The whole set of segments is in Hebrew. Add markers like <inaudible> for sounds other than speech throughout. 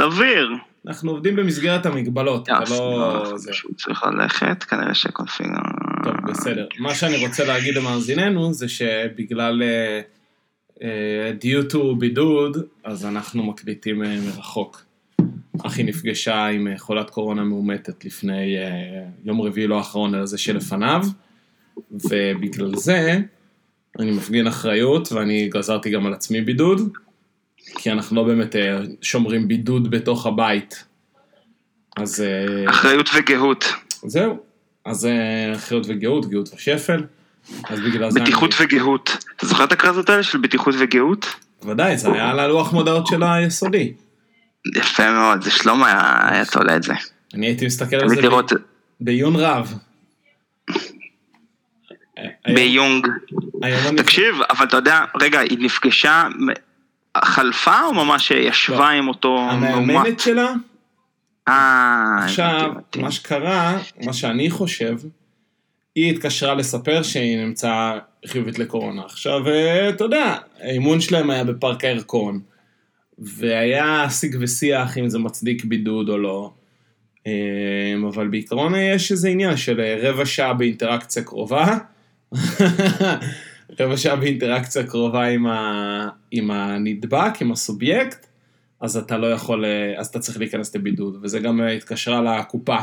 סביר. אנחנו עובדים במסגרת המגבלות, אתה לא... פשוט צריך ללכת, כנראה שקונפיג... טוב, בסדר. מה שאני רוצה להגיד למאזיננו זה שבגלל אה, אה, due to בידוד, אז אנחנו מקליטים אה, מרחוק. אחי נפגשה עם אה, חולת קורונה מאומתת לפני אה, יום רביעי לא האחרון, אלא זה שלפניו, ובגלל זה אני מפגין אחריות ואני גזרתי גם על עצמי בידוד, כי אנחנו לא באמת אה, שומרים בידוד בתוך הבית. אז... אה, אחריות וגאות. זהו. אז אה, אחריות וגאות, גאות ושפל. אז בגלל זה... בטיחות אני... וגאות. אתה זוכר את הקרזות האלה של בטיחות וגאות? ודאי, זה היה על הלוח מודעות של היסודי. יפה מאוד, זה שלמה היה תולה את זה. אני הייתי מסתכל על זה לראות בעיון רב. ביונג. תקשיב, אבל אתה יודע, רגע, היא נפגשה, חלפה או ממש ישבה עם אותו מאומת? המאמנת שלה, אה, עכשיו. מה שקרה, מה שאני חושב, היא התקשרה לספר שהיא נמצאה חיובית לקורונה. עכשיו, אה, אתה יודע, האימון שלהם היה בפארק הירקון, והיה שיג ושיח אם זה מצדיק בידוד או לא, אה, אבל בעיקרון יש איזה עניין של אה, רבע שעה באינטראקציה קרובה, <laughs> רבע שעה באינטראקציה קרובה עם, ה, עם הנדבק, עם הסובייקט, אז אתה לא יכול, אז אתה צריך להיכנס לבידוד, וזה גם התקשרה לקופה,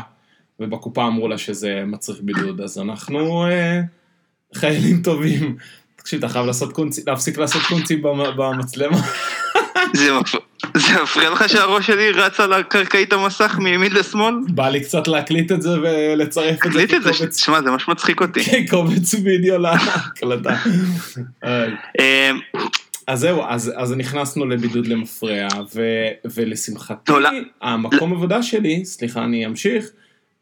ובקופה אמרו לה שזה מצריך בידוד, אז אנחנו אה, חיילים טובים. תקשיב, אתה חייב לעשות קונצי, להפסיק לעשות קונצים במ- במצלמה. זה מפ- זה מפריע לך שהראש שלי רץ על הקרקעית המסך מימין לשמאל? בא לי קצת להקליט את זה ולצרף את זה תקליט את זה, שמע, זה ממש מצחיק אותי. <laughs> כקובץ וידאו להקלטה. <laughs> אה, אז זהו, אז, אז נכנסנו לבידוד למפרע, ו, ולשמחתי, לא, לא. המקום עבודה שלי, סליחה, אני אמשיך,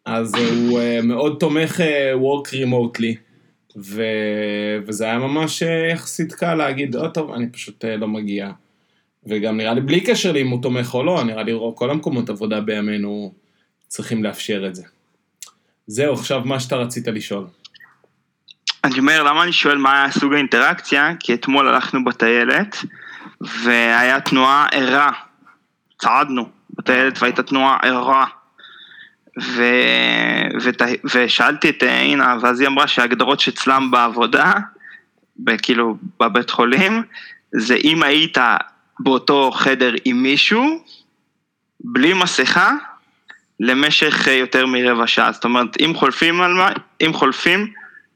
אז הוא אה, מאוד תומך אה, work remotely, ו, וזה היה ממש אה, יחסית קל להגיד, oh, טוב, אני פשוט לא מגיע. וגם נראה לי בלי קשר לאם הוא תומך או לא, נראה לי כל המקומות עבודה בימינו צריכים לאפשר את זה. זהו, עכשיו מה שאתה רצית לשאול. אני אומר, למה אני שואל מה היה סוג האינטראקציה? כי אתמול הלכנו בטיילת, והיה תנועה ערה. צעדנו בטיילת והייתה תנועה ערה. ו... ות... ושאלתי את אינה, ואז היא אמרה שההגדרות שאצלם בעבודה, כאילו בבית חולים, זה אם היית באותו חדר עם מישהו, בלי מסכה, למשך אה, יותר מרבע שעה. זאת אומרת, אם חולפים על מה, אם חולפים,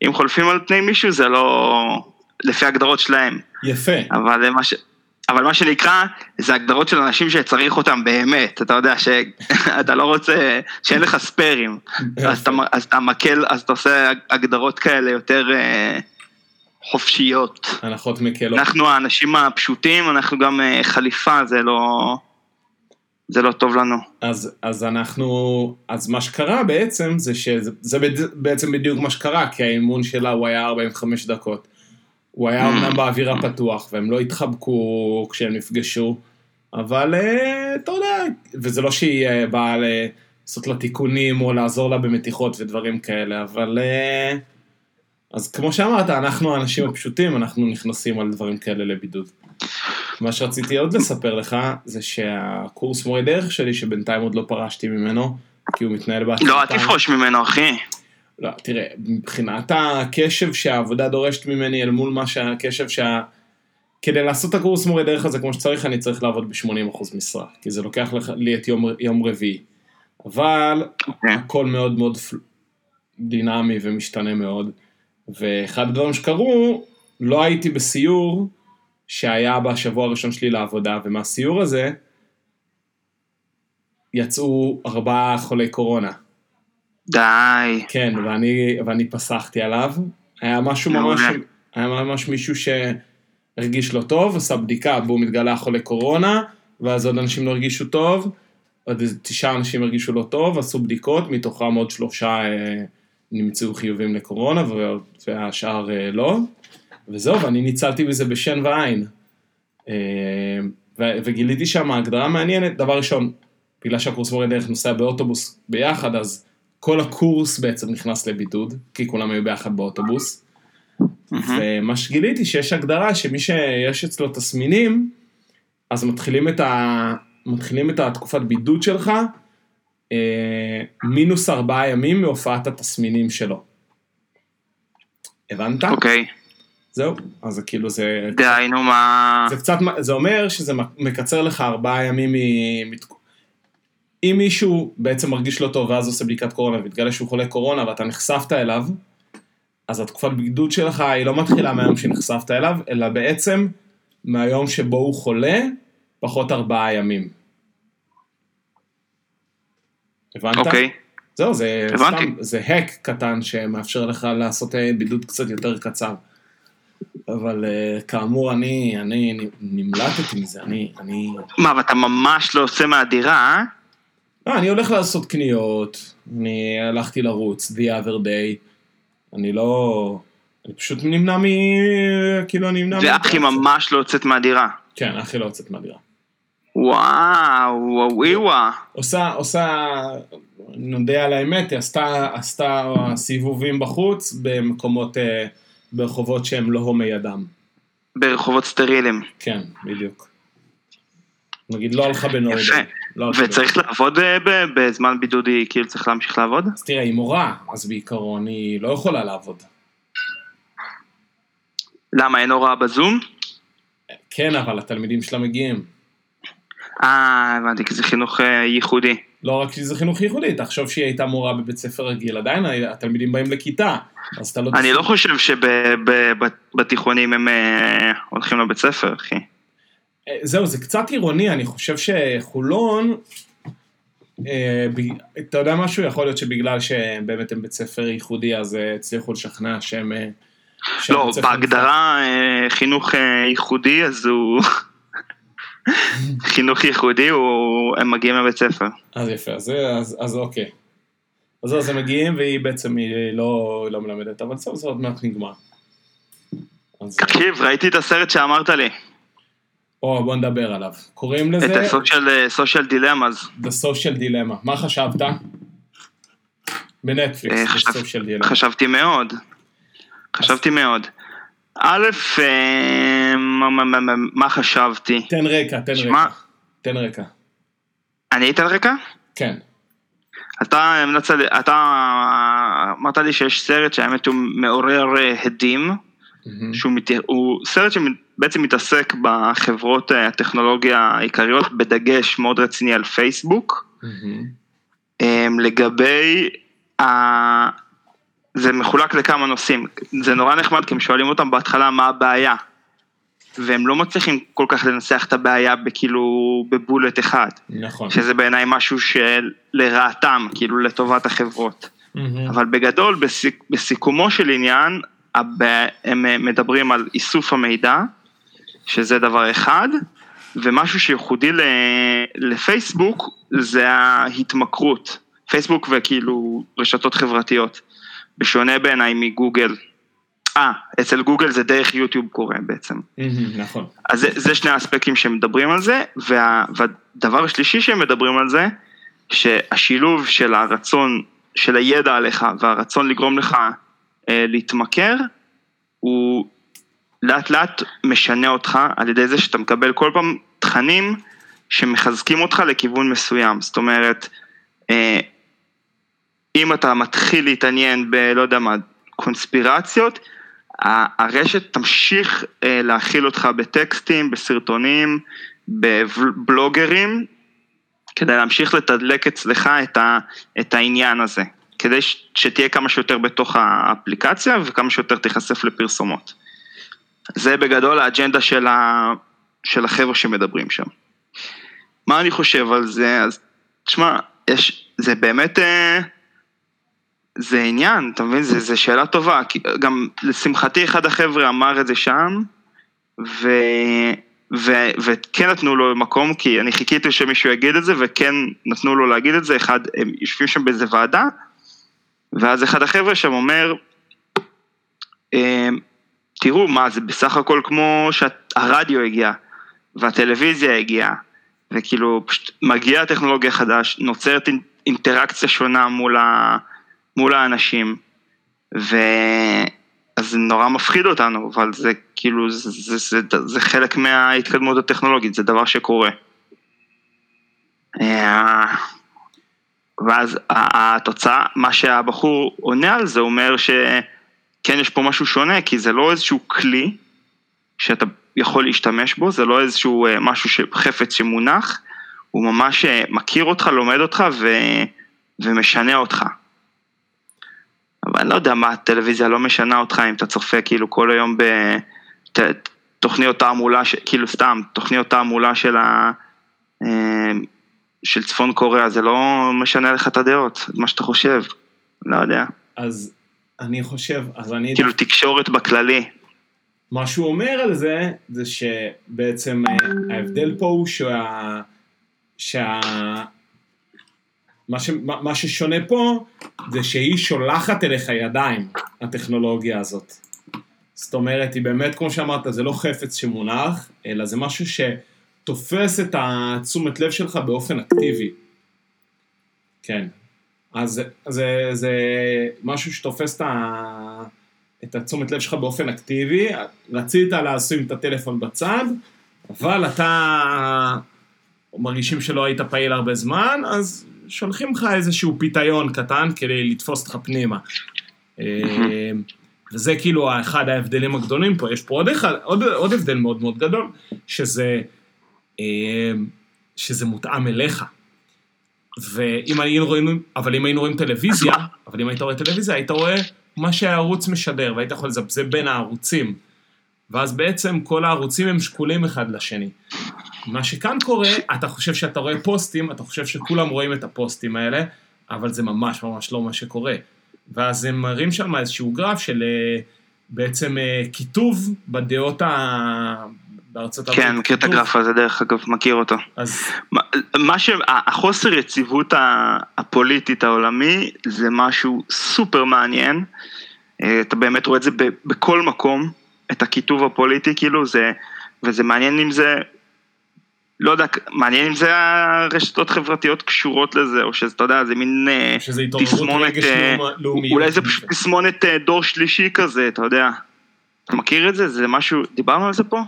אם חולפים על פני מישהו זה לא לפי ההגדרות שלהם. יפה. אבל מה, ש... אבל מה שנקרא, זה הגדרות של אנשים שצריך אותם באמת. אתה יודע שאתה <laughs> לא רוצה, שאין לך ספיירים. אז אתה, אז אתה מקל, אז אתה עושה הגדרות כאלה יותר אה, חופשיות. הנחות מקלות. אנחנו האנשים הפשוטים, אנחנו גם אה, חליפה, זה לא... זה לא טוב לנו. אז, אז אנחנו, אז מה שקרה בעצם זה שזה זה בעצם בדיוק מה שקרה, כי האימון שלה הוא היה 45 דקות. הוא היה Mm. אמנם באוויר הפתוח, והם לא התחבקו כשהם נפגשו, אבל אה, אתה יודע, וזה לא שהיא אה, באה לעשות לה תיקונים או לעזור לה במתיחות ודברים כאלה, אבל... אז כמו שאמרת, אנחנו האנשים הפשוטים, אנחנו נכנסים על דברים כאלה לבידוד. מה שרציתי עוד לספר לך, זה שהקורס מורי דרך שלי, שבינתיים עוד לא פרשתי ממנו, כי הוא מתנהל בהתחלה. לא, אל תפרוש ממנו, אחי. לא, תראה, מבחינת הקשב שהעבודה דורשת ממני אל מול מה שהקשב שה... כדי לעשות את הקורס מורי דרך הזה כמו שצריך, אני צריך לעבוד ב-80% משרה, כי זה לוקח לך- לי את יום, יום רביעי. אבל אוקיי. הכל מאוד מאוד. דינמי ומשתנה מאוד. ואחד הדברים שקרו, לא הייתי בסיור שהיה בשבוע הראשון שלי לעבודה, ומהסיור הזה יצאו ארבעה חולי קורונה. די. כן, ואני, ואני פסחתי עליו. היה משהו ממש. היה ממש מישהו שהרגיש לא טוב, עשה בדיקה, והוא מתגלה חולה קורונה, ואז עוד אנשים לא הרגישו טוב, עוד תשעה אנשים הרגישו לא טוב, עשו בדיקות, מתוכם עוד שלושה אה, נמצאו חיובים לקורונה, והשאר אה, לא. וזהו, ואני ניצלתי בזה בשן ועין. אה, וגיליתי שם הגדרה מעניינת, דבר ראשון, בגלל שהקורס מורה דרך נוסע באוטובוס ביחד, אז כל הקורס בעצם נכנס לבידוד, כי כולם היו ביחד באוטובוס. ומה שגיליתי שיש הגדרה שמי שיש אצלו תסמינים, אז מתחילים את, ה, מתחילים את התקופת בידוד שלך, מינוס ארבעה ימים מהופעת התסמינים שלו. הבנת? אוקיי. זהו, אז זה כאילו זה... דהיינו מה... זה קצת, זה אומר שזה מקצר לך ארבעה ימים מ... אם מישהו בעצם מרגיש לא טוב ואז עושה בדיקת קורונה והתגלה שהוא חולה קורונה ואתה נחשפת אליו, אז התקופת בידוד שלך היא לא מתחילה מהיום שנחשפת אליו, אלא בעצם מהיום שבו הוא חולה, פחות ארבעה ימים. הבנת? אוקיי. זהו, זה הבנתי. סתם, זה האק קטן שמאפשר לך לעשות אה, בידוד קצת יותר קצר. אבל uh, כאמור, אני, אני נמלטתי מזה, אני, אני... מה, ואתה ממש לא יוצא מהדירה, אה? לא, אני הולך לעשות קניות, אני הלכתי לרוץ, the other day, אני לא... אני פשוט נמנע מ... כאילו, אני נמנע... ואחי ממש לא יוצאת מהדירה. כן, אחי לא יוצאת מהדירה. וואו, וואי וואו. עושה, עושה, נודה על האמת, היא עשתה, עשתה סיבובים בחוץ במקומות, אה, ברחובות שהם לא הומי אדם. ברחובות סטרילים. כן, בדיוק. נגיד לא הלכה בנורדן. יפה. לא וצריך לעבוד אה, בזמן בידוד, היא כאילו צריך להמשיך לעבוד? אז תראה, היא מורה, אז בעיקרון היא לא יכולה לעבוד. למה, אין הוראה בזום? כן, אבל התלמידים שלה מגיעים. אה, הבנתי, כי זה חינוך אה, ייחודי. לא רק שזה חינוך ייחודי, תחשוב שהיא הייתה מורה בבית ספר רגיל, עדיין התלמידים באים לכיתה, אז אתה לא... אני לא חושב שבתיכונים הם אה, הולכים לבית ספר, אחי. זהו, זה קצת אירוני, אני חושב שחולון, אתה יודע משהו? יכול להיות שבגלל שבאמת הם בית ספר ייחודי, אז הצליחו לשכנע שהם... לא, בהגדרה חינוך ייחודי, אז הוא... <laughs> חינוך ייחודי, הוא, הם מגיעים לבית ספר. אז יפה, אז, אז, אז אוקיי. אז אז הם מגיעים והיא בעצם היא לא, לא מלמדת, אבל בסדר, זה עוד מעט נגמר. תקשיב, ראיתי את הסרט שאמרת לי. או, בוא נדבר עליו. קוראים לזה... את ה-social dilemmas. The social dilemma. מה חשבת? בנטפליקס, The social dilemma. חשבתי מאוד. חשבתי מאוד. א', אה, מה חשבתי? תן רקע, תן רקע. תן רקע. אני אתן רקע? כן. אתה אתה אמרת לי שיש סרט שהאמת הוא מעורר אה, הדים, שהוא מת, הוא סרט שבעצם מתעסק בחברות אה, הטכנולוגיה העיקריות, בדגש מאוד רציני על פייסבוק, לגבי זה מחולק לכמה נושאים, זה נורא נחמד כי הם שואלים אותם בהתחלה מה הבעיה, והם לא מצליחים כל כך לנסח את הבעיה בכאילו בבולט אחד. נכון. שזה בעיניי משהו שלרעתם, כאילו לטובת החברות. Mm-hmm. אבל בגדול, בסיק, בסיכומו של עניין, הם מדברים על איסוף המידע, שזה דבר אחד, ומשהו שייחודי לפייסבוק זה ההתמכרות. פייסבוק וכאילו רשתות חברתיות. בשונה בעיניי מגוגל. אה, אצל גוגל זה דרך יוטיוב קורה בעצם. נכון. אז זה, זה שני האספקטים שמדברים על זה, וה, והדבר השלישי שהם מדברים על זה, שהשילוב של הרצון, של הידע עליך והרצון לגרום לך אה, להתמכר, הוא לאט לאט משנה אותך על ידי זה שאתה מקבל כל פעם תכנים שמחזקים אותך לכיוון מסוים. זאת אומרת, אה, אם אתה מתחיל להתעניין ב... לא יודע מה, קונספירציות, הרשת תמשיך אה, להכיל אותך בטקסטים, בסרטונים, בבלוגרים, כדי להמשיך לתדלק אצלך את, ה, את העניין הזה, כדי שתהיה כמה שיותר בתוך האפליקציה וכמה שיותר תיחשף לפרסומות. זה בגדול האג'נדה של, ה, של החבר'ה שמדברים שם. מה אני חושב על זה? אז תשמע, יש, זה באמת... אה, זה עניין, אתה מבין? זו שאלה טובה. גם לשמחתי אחד החבר'ה אמר את זה שם, ו... ו... וכן נתנו לו מקום, כי אני חיכיתי שמישהו יגיד את זה, וכן נתנו לו להגיד את זה, אחד, הם יושבים שם באיזה ועדה, ואז אחד החבר'ה שם אומר, אמ, תראו מה, זה בסך הכל כמו שהרדיו הגיע, והטלוויזיה הגיעה, וכאילו פשוט מגיעה טכנולוגיה חדש, נוצרת אינטראקציה שונה מול ה... מול האנשים, ואז זה נורא מפחיד אותנו, אבל זה כאילו, זה, זה, זה, זה חלק מההתקדמות הטכנולוגית, זה דבר שקורה. אה, ואז התוצאה, מה שהבחור עונה על זה, אומר שכן יש פה משהו שונה, כי זה לא איזשהו כלי שאתה יכול להשתמש בו, זה לא איזשהו אה, משהו, חפץ שמונח, הוא ממש אה, מכיר אותך, לומד אותך ו... ומשנה אותך. אבל אני לא יודע מה הטלוויזיה לא משנה אותך אם אתה צופה כאילו כל היום בתוכניות תעמולה, כאילו סתם, תוכניות תעמולה של, ה... אה, של צפון קוריאה, זה לא משנה לך את הדעות, את מה שאתה חושב, לא יודע. אז אני חושב, אז אני... כאילו תקשורת בכללי. מה שהוא אומר על זה, זה שבעצם אה, ההבדל פה הוא שה... שה... מה, ש... מה ששונה פה זה שהיא שולחת אליך ידיים, הטכנולוגיה הזאת. זאת אומרת, היא באמת, כמו שאמרת, זה לא חפץ שמונח, אלא זה משהו שתופס את התשומת לב שלך באופן אקטיבי. כן. אז זה, זה משהו שתופס את, ה... את התשומת לב שלך באופן אקטיבי, רצית לשים את הטלפון בצד, אבל אתה מרגישים שלא היית פעיל הרבה זמן, אז שולחים לך איזשהו פיתיון קטן כדי לתפוס אותך פנימה. אה, וזה כאילו אחד ההבדלים הגדולים פה. יש פה עוד, אחד, עוד, עוד הבדל מאוד מאוד גדול, שזה, אה, שזה מותאם אליך. ואם היינו רואים, אבל אם היינו רואים טלוויזיה, אבל אם היית רואה טלוויזיה, היית רואה מה שהערוץ משדר, והיית יכול לזפזפ בין הערוצים. ואז בעצם כל הערוצים הם שקולים אחד לשני. מה שכאן קורה, אתה חושב שאתה רואה פוסטים, אתה חושב שכולם רואים את הפוסטים האלה, אבל זה ממש ממש לא מה שקורה. ואז הם מראים שם איזשהו גרף של אה, בעצם אה, כיתוב בדעות ה... בארצות הברית. כן, מכיר את הגרף הזה, דרך אגב, מכיר אותו. אז... מה, מה ש... החוסר יציבות הפוליטית העולמי זה משהו סופר מעניין. אה, אתה באמת רואה את זה בכל מקום, את הכיתוב הפוליטי, כאילו, זה... וזה מעניין אם זה לא יודע, מעניין אם זה הרשתות חברתיות קשורות לזה, או שזה, אתה יודע, זה מין אה, תסמונת, אה, אולי זה פשוט תסמונת אה, דור שלישי כזה, אתה יודע. אתה מכיר את זה? זה משהו, דיברנו על זה פה?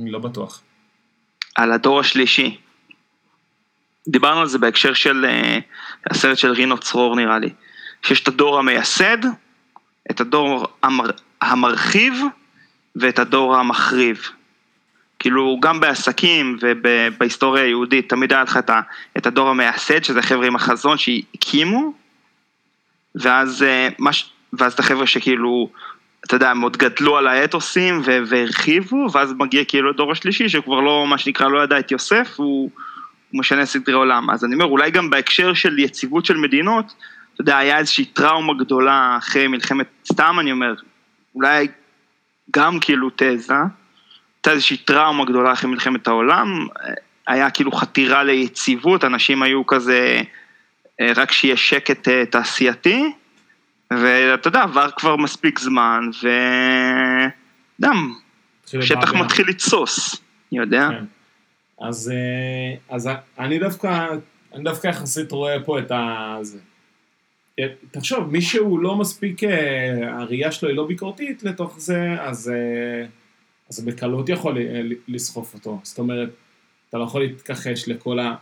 אני לא בטוח. על הדור השלישי. דיברנו על זה בהקשר של הסרט של רינו צרור נראה לי. שיש את הדור המייסד, את הדור המר, המרחיב ואת הדור המחריב. כאילו גם בעסקים ובהיסטוריה היהודית תמיד היה לך את הדור המייסד, שזה חבר'ה עם החזון שהקימו, ואז, אה, ואז את החבר'ה שכאילו, אתה יודע, מאוד גדלו על האתוסים והרחיבו, ואז מגיע כאילו הדור השלישי שכבר לא, מה שנקרא, לא ידע את יוסף, הוא, הוא משנה סדרי עולם. אז אני אומר, אולי גם בהקשר של יציבות של מדינות, אתה יודע, היה איזושהי טראומה גדולה אחרי מלחמת, סתם אני אומר, אולי גם כאילו תזה, הייתה איזושהי טראומה גדולה אחרי מלחמת העולם, היה כאילו חתירה ליציבות, אנשים היו כזה, אה, רק שיהיה שקט אה, תעשייתי, ואתה יודע, עבר כבר מספיק זמן, ודם, שטח מתחיל לתסוס, אני יודע. כן. אז, אה, אז אני דווקא, אני דווקא יחסית רואה פה את ה... תחשוב, מי שהוא לא מספיק, הראייה שלו היא לא ביקורתית לתוך זה, אז... אז בקלות יכול לסחוף אותו. זאת אומרת, אתה לא יכול להתכחש לכל ה...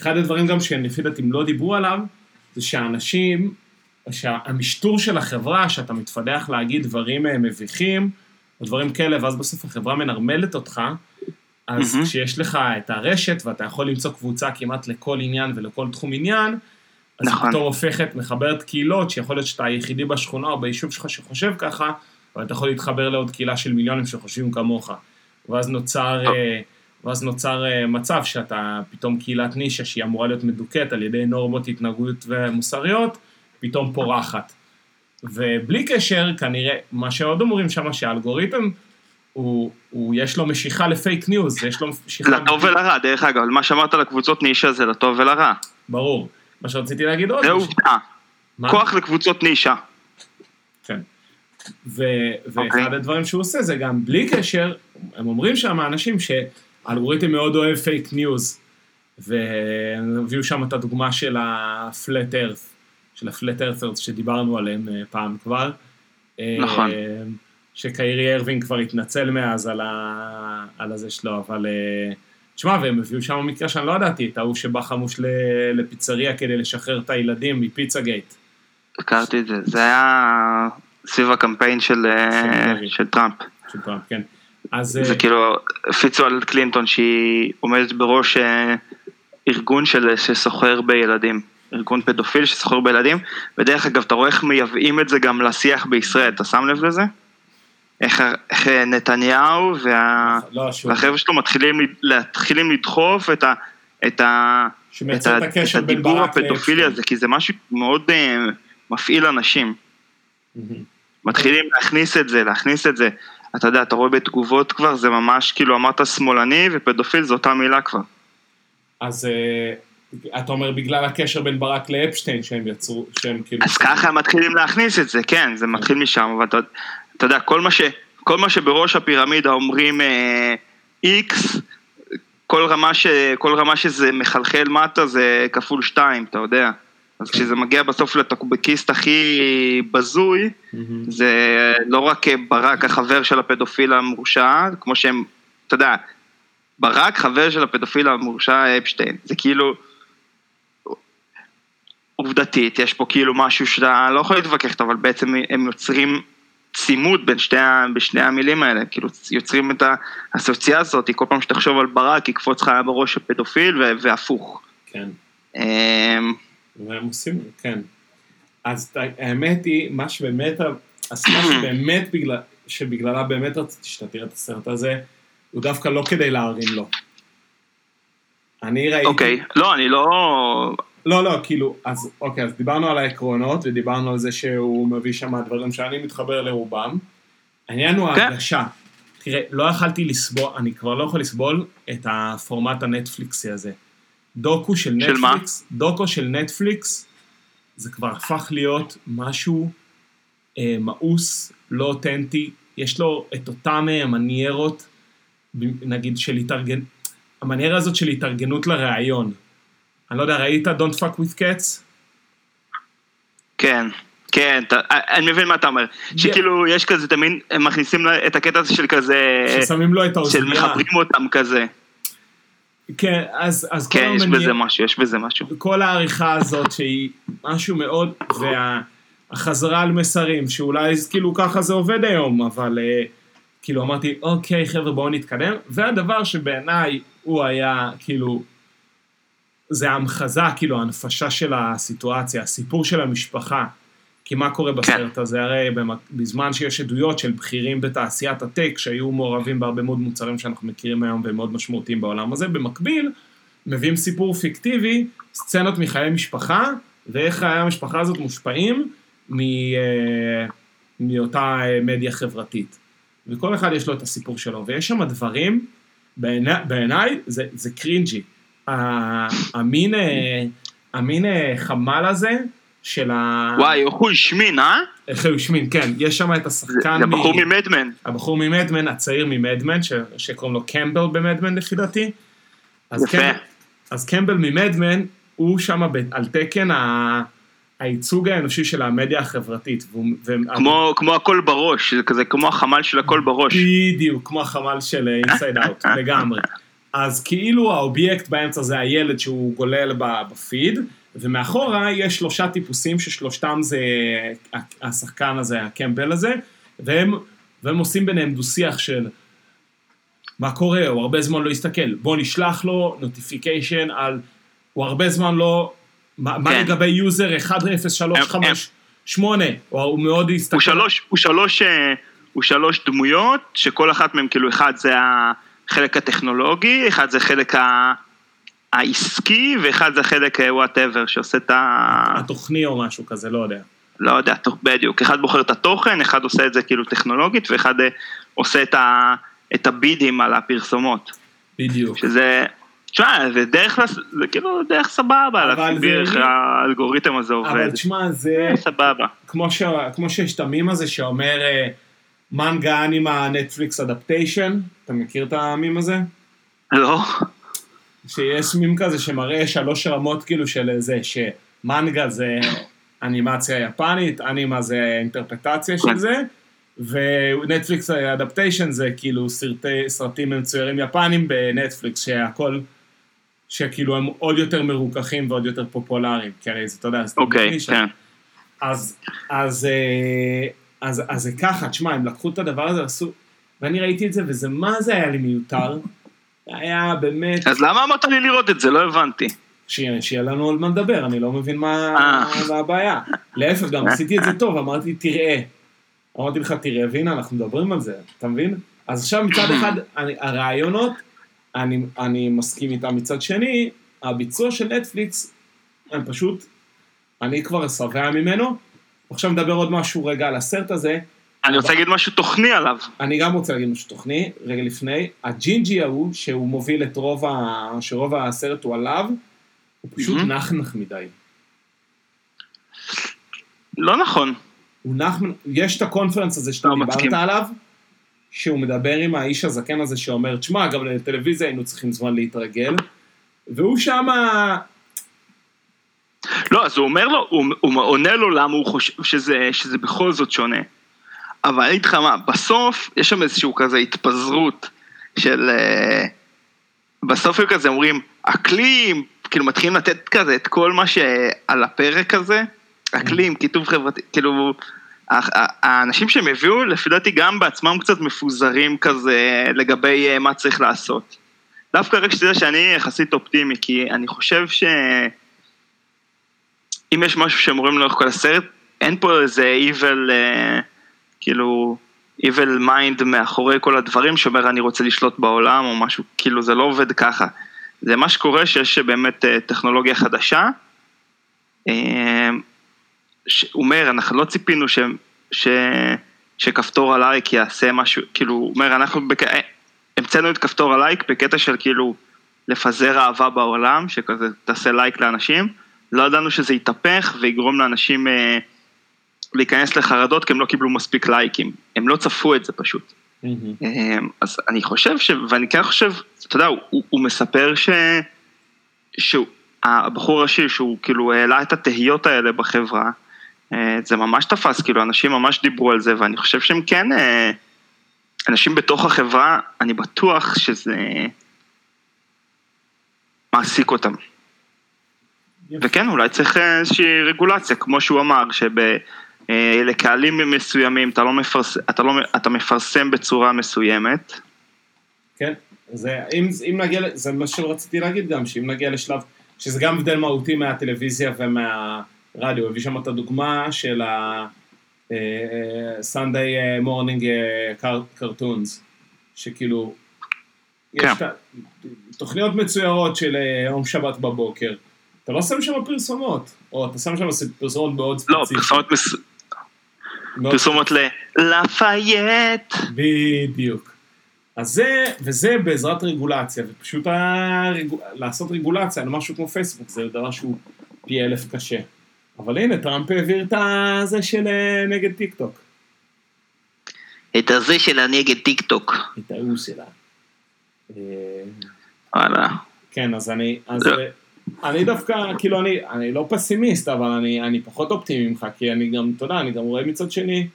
אחד הדברים גם שלפי דעתי לא דיברו עליו, זה שהאנשים, שהמשטור של החברה, שאתה מתפתח להגיד דברים אה, מביכים, או דברים כאלה, ואז בסוף החברה מנרמלת אותך, אז mm-hmm. כשיש לך את הרשת, ואתה יכול למצוא קבוצה כמעט לכל עניין ולכל תחום עניין, אז נכון. פתאום הופכת, מחברת קהילות, שיכול להיות שאתה היחידי בשכונה או ביישוב שלך שחושב ככה, אבל אתה יכול להתחבר לעוד קהילה של מיליונים שחושבים כמוך. ואז נוצר, אה, ואז נוצר אה, מצב שאתה פתאום קהילת נישה שהיא אמורה להיות מדוכאת על ידי נורמות התנהגות ומוסריות, פתאום פורחת. ובלי קשר, כנראה, מה שעוד אומרים שם, שהאלגוריתם, הוא, הוא, יש לו משיכה לפייק ניוז, יש לו משיכה... לטוב ולרע, דרך אגב, מה שאמרת על הקבוצות נישה זה לטוב ולרע. ברור. מה שרציתי להגיד עוד... זה עובדה. כוח לקבוצות נישה. ו- ואחד okay. אוקיי. הדברים שהוא עושה זה גם בלי קשר, הם אומרים שם אנשים שהאלגוריתם מאוד אוהב פייק ניוז, והביאו שם את הדוגמה של ה-flat earth, של ה-flat earthers שדיברנו עליהם אה, פעם כבר. נכון. שקיירי ארווינג כבר התנצל מאז על, ה... על הזה שלו, אבל, אה, תשמע, והם הביאו שם מקרה שאני לא ידעתי, את ההוא שבא חמוש לפיצריה כדי לשחרר את הילדים מפיצה גייט. הכרתי את זה, זה היה סביב הקמפיין של, אה. של טראמפ. של טראמפ, כן. אז... זה אה, כאילו, הפיצו על קלינטון שהיא עומדת בראש אה, ארגון של, שסוחר בילדים. ארגון פדופיל שסוחר בילדים, ודרך אגב, אתה רואה איך מייבאים את זה גם לשיח בישראל, אתה שם לב לזה? איך, איך נתניהו וה, לא, שהוא... והחבר'ה שלו מתחילים, ל- מתחילים לדחוף את, ה, את, ה, את, ה, את הדיבור הפדופילי. הזה, כי זה משהו מאוד אה, מפעיל אנשים. מהמם. מתחילים להכניס את זה, להכניס את זה. אתה יודע, אתה רואה בתגובות כבר, זה ממש כאילו אמרת שמאלני ופדופיל זו אותה מילה כבר. אז אה, אתה אומר בגלל הקשר בין ברק לאפשטיין שהם יצרו, שהם כאילו... אז ככה הם מתחילים להכניס את זה, כן, זה מתחיל משם, אבל אתה, אתה יודע, כל מה, ש, כל מה שבראש הפירמידה אומרים אה, X, כל רמה, ש, כל רמה שזה מחלחל מטה זה כפול שתיים, אתה יודע. אז כשזה מגיע בסוף לטוקבקיסט הכי בזוי. זה לא רק ברק החבר של הפדופיל המורשע, כמו שהם, אתה יודע, ברק חבר של הפדופיל המורשע אפשטיין, זה כאילו, עובדתית, יש פה כאילו משהו שאתה לא יכול להתווכח, אבל בעצם הם יוצרים צימוד בין שתי, בשני המילים האלה, כאילו יוצרים את האסוציאציה הזאת, כל פעם שתחשוב על ברק יקפוץ לך בראש הפדופיל והפוך. כן. והם עושים, כן. אז האמת היא, מה שבאמת, הסיבה שבאמת בגלל, שבגללה באמת רציתי שאתה תראה את הסרט הזה, הוא דווקא לא כדי להרים לו. אני ראיתי... אוקיי, לא, אני לא... לא, לא, כאילו, אז אוקיי, אז דיברנו על העקרונות, ודיברנו על זה שהוא מביא שם דברים שאני מתחבר לרובם. העניין הוא כן. ההרגשה. תראה, לא יכלתי לסבול, אני כבר לא יכול לסבול את הפורמט הנטפליקסי הזה. דוקו של של מה? נטפליקס, דוקו של נטפליקס, זה כבר הפך להיות משהו אה, מאוס, לא אותנטי, יש לו את אותם אה, מניירות, נגיד של התארגן... המניירה הזאת של התארגנות לראיון. אני לא יודע, ראית Don't fuck with cats? כן, כן, אתה, אני מבין מה אתה אומר. שכאילו יש כזה, תמיד הם מכניסים את הקטע הזה של כזה, ששמים לו את של האוזנייה. מחברים אותם כזה. כן, אז, אז כל כן, יש בזה משהו, יש בזה משהו. כל העריכה הזאת שהיא משהו מאוד, והחזרה על מסרים, שאולי כאילו ככה זה עובד היום, אבל אה, כאילו אמרתי, אוקיי חבר'ה בואו נתקדם, והדבר שבעיניי הוא היה כאילו, זה ההמחזה, כאילו ההנפשה של הסיטואציה, הסיפור של המשפחה. כי מה קורה בסרט הזה? הרי בזמן שיש עדויות של בכירים בתעשיית הטק שהיו מעורבים בהרבה מאוד מוצרים שאנחנו מכירים היום והם מאוד משמעותיים בעולם הזה, במקביל מביאים סיפור פיקטיבי, סצנות מחיי משפחה, ואיך חיי המשפחה הזאת מושפעים מ, אה, מאותה אה, מדיה חברתית. וכל אחד יש לו את הסיפור שלו, ויש שם דברים, בעיני- בעיניי זה, זה קרינג'י. המין, אה, המין חמ"ל הזה של ה... וואי, איך הוא השמין, אה? איך הוא השמין, כן, יש שם את השחקן, זה בחור ממדמן. הבחור ממדמן, הצעיר ממדמן, ש... שקוראים לו קמבל במדמן לפי דעתי. אז יפה. קמבל, אז קמבל ממדמן, הוא שם ב... על תקן ה... הייצוג האנושי של המדיה החברתית. והוא... כמו, כמו הכל בראש, זה כזה כמו החמ"ל של הכל בראש. בדיוק, כמו החמ"ל של Inside Out, <laughs> לגמרי. אז כאילו האובייקט באמצע זה הילד שהוא גולל בפיד, ומאחורה יש שלושה טיפוסים ששלושתם זה השחקן הזה, הקמבל הזה, והם, והם עושים ביניהם דו-שיח של מה קורה, הוא הרבה זמן לא הסתכל, בוא נשלח לו notification על, הוא הרבה זמן לא, מה, מה כן. לגבי user 10358, או הוא מאוד הסתכל. הוא שלוש, הוא שלוש, אה, הוא שלוש דמויות, שכל אחת מהן, כאילו, אחד זה החלק הטכנולוגי, אחד זה חלק ה... העסקי, ואחד זה החלק וואטאבר, שעושה את ה... התוכני או משהו כזה, לא יודע. לא יודע, בדיוק. אחד בוחר את התוכן, אחד עושה את זה כאילו טכנולוגית, ואחד אה, עושה את, ה... את הבידים על הפרסומות. בדיוק. שזה... תשמע, זה דרך, זה כאילו דרך סבבה, להסביר איך זה- האלגוריתם הזה עובד. אבל תשמע, זה זה סבבה. כמו, ש... כמו שיש את המים הזה שאומר אה, מנגה אנימה נטפליקס אדפטיישן, אתה מכיר את המים הזה? לא? שיש מים כזה שמראה שלוש רמות כאילו של זה, שמנגה זה אנימציה יפנית, אנימה זה אינטרפטציה של. זה, ונטפליקס אדפטיישן זה כאילו סרטי, סרטים מצוירים יפנים בנטפליקס, שהכל, שכאילו הם עוד יותר מרוככים ועוד יותר פופולריים, כי הרי זה, אתה יודע, זה אוקיי, נישה. כן. אז, אז, אה, אז, אז זה ככה, תשמע, הם לקחו את הדבר הזה, עשו, ואני ראיתי את זה, וזה, מה זה היה לי מיותר? היה באמת, אז למה אמרת לי לראות את זה? לא הבנתי. שיהיה, לנו על מה לדבר, אני לא מבין מה, אה. מה הבעיה. להפך, גם עשיתי את זה טוב, אמרתי, תראה. אמרתי לך, תראה, והנה, אנחנו מדברים על זה, אתה מבין? אז עכשיו מצד אחד, אני, הרעיונות, אני, אני מסכים איתם, מצד שני, הביצוע של נטפליקס, הם פשוט, אני כבר שבע ממנו. עכשיו נדבר עוד משהו רגע על הסרט הזה. אני רוצה להגיד משהו תוכני עליו. אני גם רוצה להגיד משהו תוכני, רגע לפני, הג'ינג'י ההוא, שהוא מוביל את רוב ה... שרוב הסרט הוא עליו, הוא פשוט. נחנח מדי. לא נכון. הוא נח, יש את ה conference הזה שאתה לא דיברת. עליו, שהוא מדבר עם האיש הזקן הזה שאומר, תשמע, גם לטלוויזיה היינו צריכים זמן להתרגל, והוא שמה, לא, אז הוא אומר לו, הוא, הוא עונה לו למה הוא חושב שזה, שזה בכל זאת שונה. אבל אני אגיד לך מה, בסוף יש שם איזשהו כזה התפזרות של... אה, בסוף הם כזה אומרים, אקלים, כאילו מתחילים לתת כזה את כל מה שעל הפרק הזה, אקלים, כיתוב חברתי, כאילו... האנשים שהם הביאו, לפי דעתי גם בעצמם קצת מפוזרים כזה לגבי אה, מה צריך לעשות. דווקא רק שתדע שאני יחסית אופטימי, כי אני חושב ש... אם יש משהו שהם אומרים לאורך כל הסרט, אין פה איזה evil, אה, כאילו, evil mind מאחורי כל הדברים שאומר אני רוצה לשלוט בעולם או משהו, כאילו זה לא עובד ככה. זה מה שקורה שיש באמת אה, טכנולוגיה חדשה, אה, שאומר אנחנו לא ציפינו ש, ש, שכפתור הלייק יעשה משהו, כאילו, הוא אומר אנחנו בק... אה, המצאנו את כפתור הלייק בקטע של כאילו לפזר אהבה בעולם, שכזה תעשה לייק לאנשים, לא ידענו שזה יתהפך ויגרום לאנשים אה, להיכנס לחרדות כי הם לא קיבלו מספיק לייקים, הם לא צפו את זה פשוט. אה, אז אני חושב ש... ואני כן חושב, אתה יודע, הוא, הוא מספר ש... שהבחור הראשי שהוא כאילו העלה את התהיות האלה בחברה, אה, זה ממש תפס, כאילו אנשים ממש דיברו על זה ואני חושב שהם כן, אה, אנשים בתוך החברה, אני בטוח שזה מעסיק אותם. וכן, אולי צריך איזושהי רגולציה, כמו שהוא אמר, שלקהלים מסוימים אתה, לא מפרס, אתה, לא, אתה מפרסם בצורה מסוימת. כן, זה, אם, אם נגיע, זה מה שרציתי להגיד גם, שאם נגיע לשלב, שזה גם הבדל מהותי מהטלוויזיה ומהרדיו, הביא שם את הדוגמה של אה, ה-Sunday morning אה, cartoons, שכאילו, יש כן. ה- תוכניות מצוירות של אה, יום שבת בבוקר, אתה לא שם שם פרסומות, או אתה שם שם פרסומות מאוד לא, ספציפיות. פרסומות, מס... פרסומות ללפייט. בדיוק. אז זה, וזה בעזרת רגולציה, ופשוט הרג... לעשות רגולציה על משהו כמו פייסבוק, זה דבר שהוא פי אלף קשה. אבל הנה, טראמפ העביר את הזה של אה, נגד טיק טוק. את הזה של הנגד טיק טוק. את ההוא שלה. אה, וואלה. כן, אז אני, אז לא. אני דווקא, כאילו, אני, אני לא פסימיסט, אבל אני, אני פחות אופטימי ממך, כי אני גם, אתה יודע, אני גם רואה מצד שני,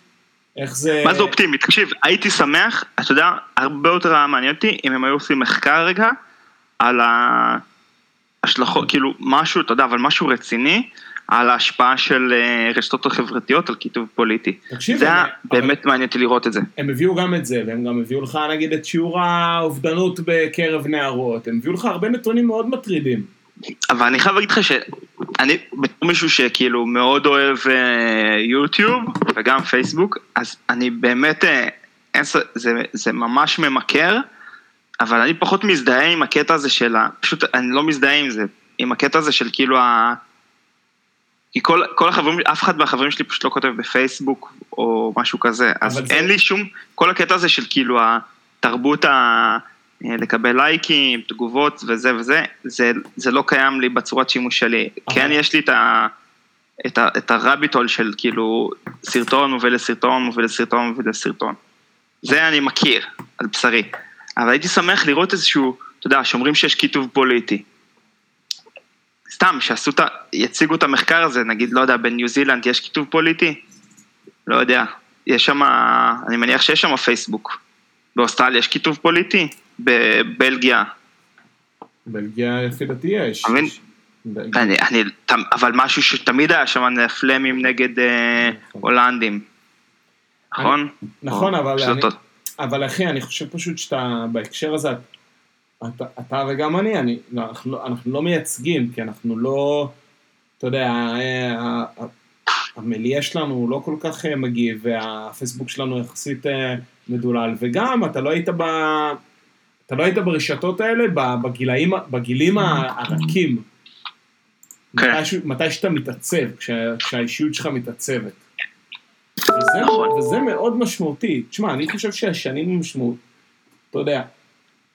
איך זה... מה זה אופטימי? תקשיב, הייתי שמח, אתה יודע, הרבה יותר היה מעניין אותי אם הם היו עושים מחקר רגע על ההשלכות, כאילו משהו, אתה יודע, אבל משהו רציני על ההשפעה של אה, רשתות החברתיות על כיתוב פוליטי. תקשיב, זה היה באמת מעניין אותי לראות את זה. הם הביאו גם את זה, והם גם הביאו לך נגיד את שיעור האובדנות בקרב נערות, הם הביאו לך הרבה נתונים מאוד מטרידים. אבל אני חייב להגיד לך שאני, בתור מישהו שכאילו מאוד אוהב אה, יוטיוב וגם פייסבוק, אז אני באמת, אה, אין, זה, זה ממש ממכר, אבל אני פחות מזדהה עם הקטע הזה של ה... פשוט אני לא מזדהה עם זה, עם הקטע הזה של כאילו ה... כי כל, כל החברים, אף אחד מהחברים שלי פשוט לא כותב בפייסבוק או משהו כזה, אז זה- אין לי שום, כל הקטע הזה של כאילו התרבות ה... אה, לקבל לייקים, תגובות וזה וזה, זה, זה לא קיים לי בצורת שימוש שלי. אבל- כן יש לי את ה... את, ה, את הרביטול של כאילו סרטון מוביל לסרטון מוביל לסרטון מוביל לסרטון. זה אני מכיר על בשרי. אבל הייתי שמח לראות איזשהו, אתה יודע, שאומרים שיש כיתוב פוליטי. סתם, שעשו את ה... יציגו את המחקר הזה, נגיד, לא יודע, בניו זילנד יש כיתוב פוליטי? לא יודע. יש שם, אני מניח שיש שם פייסבוק. באוסטרליה יש כיתוב פוליטי? בבלגיה. בלגיה לפי דעתי יש. אני, אני, אבל משהו שתמיד היה שם פלמים נגד אה, נכון. הולנדים. נכון? נכון, אבל אני- אבל אחי, אני חושב פשוט שאתה, בהקשר הזה, אתה, אתה וגם אני, אני לא, אנחנו, לא- אנחנו לא מייצגים, כי אנחנו לא, אתה יודע, המיליה שלנו לא כל כך אה, מגיב, והפייסבוק שלנו יחסית אה, מדולל, וגם אתה לא היית ב... אתה לא היית ברשתות האלה בגילאים, בגילים הרכים. כן. מתי, מתי שאתה מתעצב, כשה, כשהאישיות שלך מתעצבת. וזה, נכון. וזה מאוד משמעותי. תשמע, אני חושב שהשנים הם משמעות. אתה יודע,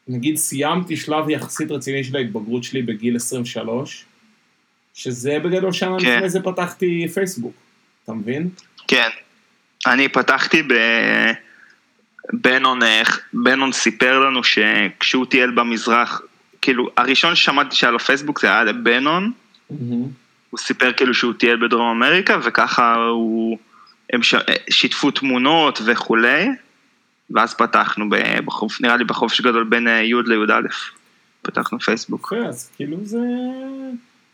נגיד סיימתי שלב יחסית רציני של ההתבגרות שלי בגיל 23, שזה בגדול שנה כן. לפני זה פתחתי פייסבוק. אתה מבין? כן. אני פתחתי ב... בנון, אה, בנון סיפר לנו שכשהוא טייל במזרח, כאילו, הראשון ששמעתי שהיה לו פייסבוק זה היה בנון, הוא סיפר כאילו שהוא טייל בדרום אמריקה, וככה הוא, הם ש... שיתפו תמונות וכולי, ואז פתחנו בחוף, נראה לי בחופש גדול בין אה, י' לי"א, פתחנו פייסבוק. יפה, אז כאילו זה...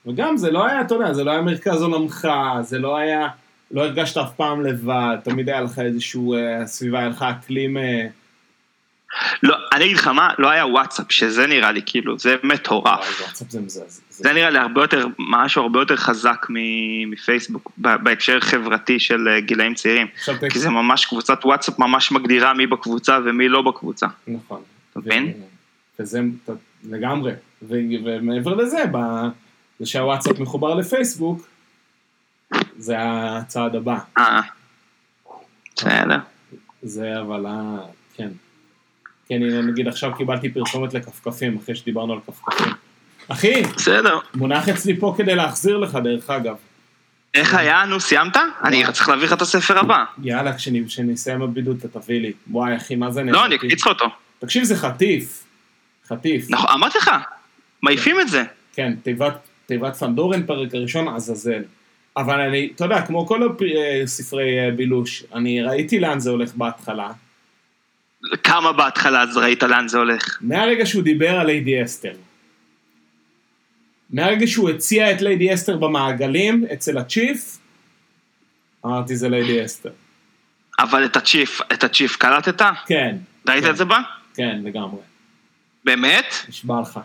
וגם זה לא היה, אתה יודע, זה לא היה מרכז עולמך, זה לא היה... לא הרגשת אף פעם לבד, תמיד היה לך איזשהו אה, סביבה, היה לך אקלים... אה, לא, אני אגיד לך מה, לא היה וואטסאפ, שזה נראה לי כאילו, זה מטורף. וואטסאפ זה מזעזע. זה- נראה לי הרבה יותר, משהו הרבה יותר חזק מפייסבוק, בהקשר חברתי של אה, גילאים צעירים. כי זה ממש, קבוצת וואטסאפ ממש מגדירה מי בקבוצה ומי לא בקבוצה. נכון. אתה מבין? וזה לגמרי. ומעבר לזה, זה שהוואטסאפ מחובר לפייסבוק, זה הצעד הבא. אה, בסדר. זה אבל, כן. כן, הנה נגיד עכשיו קיבלתי פרסומת לכפכפים, אחרי שדיברנו על כפכפים. אחי, בסדר. מונח אצלי פה כדי להחזיר לך, דרך אגב. איך היה? נו, סיימת? אני צריך להביא לך את הספר הבא. יאללה, כשנסיים הבידוד אתה תביא לי. וואי, אחי, מה זה לא, אני. אקפיץ לך אותו. תקשיב, זה חטיף. חטיף. נכון, אמרתי לך, מעיפים את זה. כן, תיבת פנדורן, פרק הראשון, עזאזל. אבל אני, אתה יודע, כמו כל אה, ספרי אה, בילוש, אני ראיתי לאן זה הולך בהתחלה. כמה בהתחלה אז ראית לאן זה הולך. מהרגע שהוא דיבר על ליידי אסתר. מהרגע שהוא הציע את ליידי אסתר במעגלים, אצל הצ'יף, אמרתי זה ליידי אסתר. אבל את הצ'יף, את הצ'יף קלטת? כן, ראית כן. את זה בה? כן, לגמרי. באמת? נשבע לך,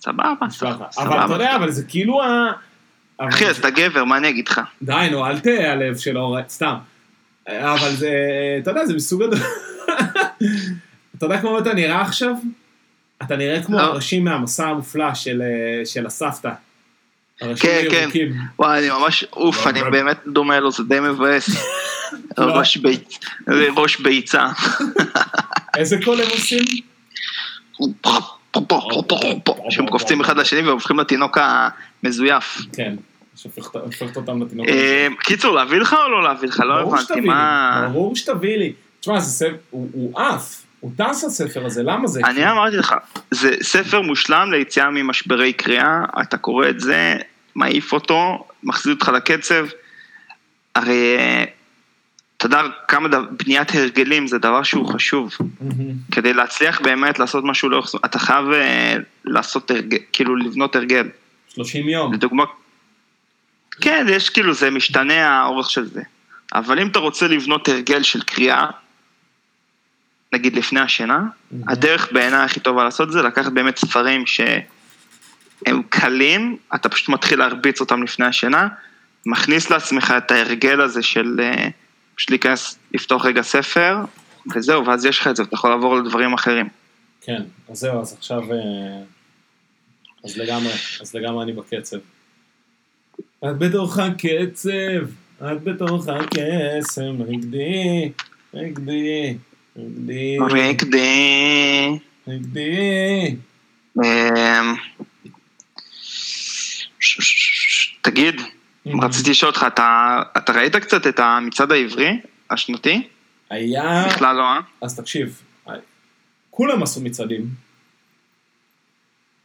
סבבה, לך. אבל אתה יודע, אבל זה כאילו ה... אחי, אז אתה גבר, מה אני אגיד לך? די, נו, אל תיעלב שלא, סתם. אבל זה, אתה יודע, זה מסוג הדבר... <laughs> אתה יודע כמו אתה נראה עכשיו? אתה נראה כמו לא. הראשים מהמסע המופלא של, אה, של הסבתא. כן, כן. וואי, אני ממש, אוף, לא, אני באמת דומה לו, זה די מבאס. <laughs> לא. ראש ביצה. איזה קול הם עושים? <laughs> שהם קופצים אחד לשני והופכים לתינוק המזויף. כן, שהופכת הופכת אותם לתינוק. אה, קיצור, להביא לך או לא להביא לך? לא הבנתי, מה... ברור שתביא לי. תשמע, זה ספר, הוא הוא עף, הוא טס הספר הזה, למה זה? אני אמרתי לך, זה ספר מושלם ליציאה ממשברי קריאה, אתה קורא את זה, מעיף אותו, מחזיר אותך לקצב. הרי, אה, אתה יודע כמה דבר, בניית הרגלים זה דבר שהוא חשוב. מהמם. כדי להצליח באמת לעשות משהו לאורך זמן, אתה חייב אה, לעשות הרגל, כאילו לבנות הרגל. 30 יום. לדוגמה, כן, יש כאילו, זה משתנה האורך של זה. אבל אם אתה רוצה לבנות הרגל של קריאה, נגיד לפני השינה, מהמם. הדרך בעיניי הכי טובה לעשות זה לקחת באמת ספרים שהם קלים, אתה פשוט מתחיל להרביץ אותם לפני השינה, מכניס לעצמך את ההרגל הזה של אה, פשוט להיכנס, לפתוח רגע ספר, וזהו, ואז יש לך את זה, ואתה יכול לעבור לדברים אחרים. כן, אז זהו, אז עכשיו... אה, אז לגמרי, אז לגמרי אני בקצב. את בתוך הקצב, את בתוך הקסם, נגדי, נגדי, נגדי, רקדי. נגדי. אמ, תגיד, רציתי לשאול אותך, אתה, אתה ראית קצת את המצעד העברי השנתי? היה... בכלל לא, אה? אז תקשיב, כולם עשו מצעדים,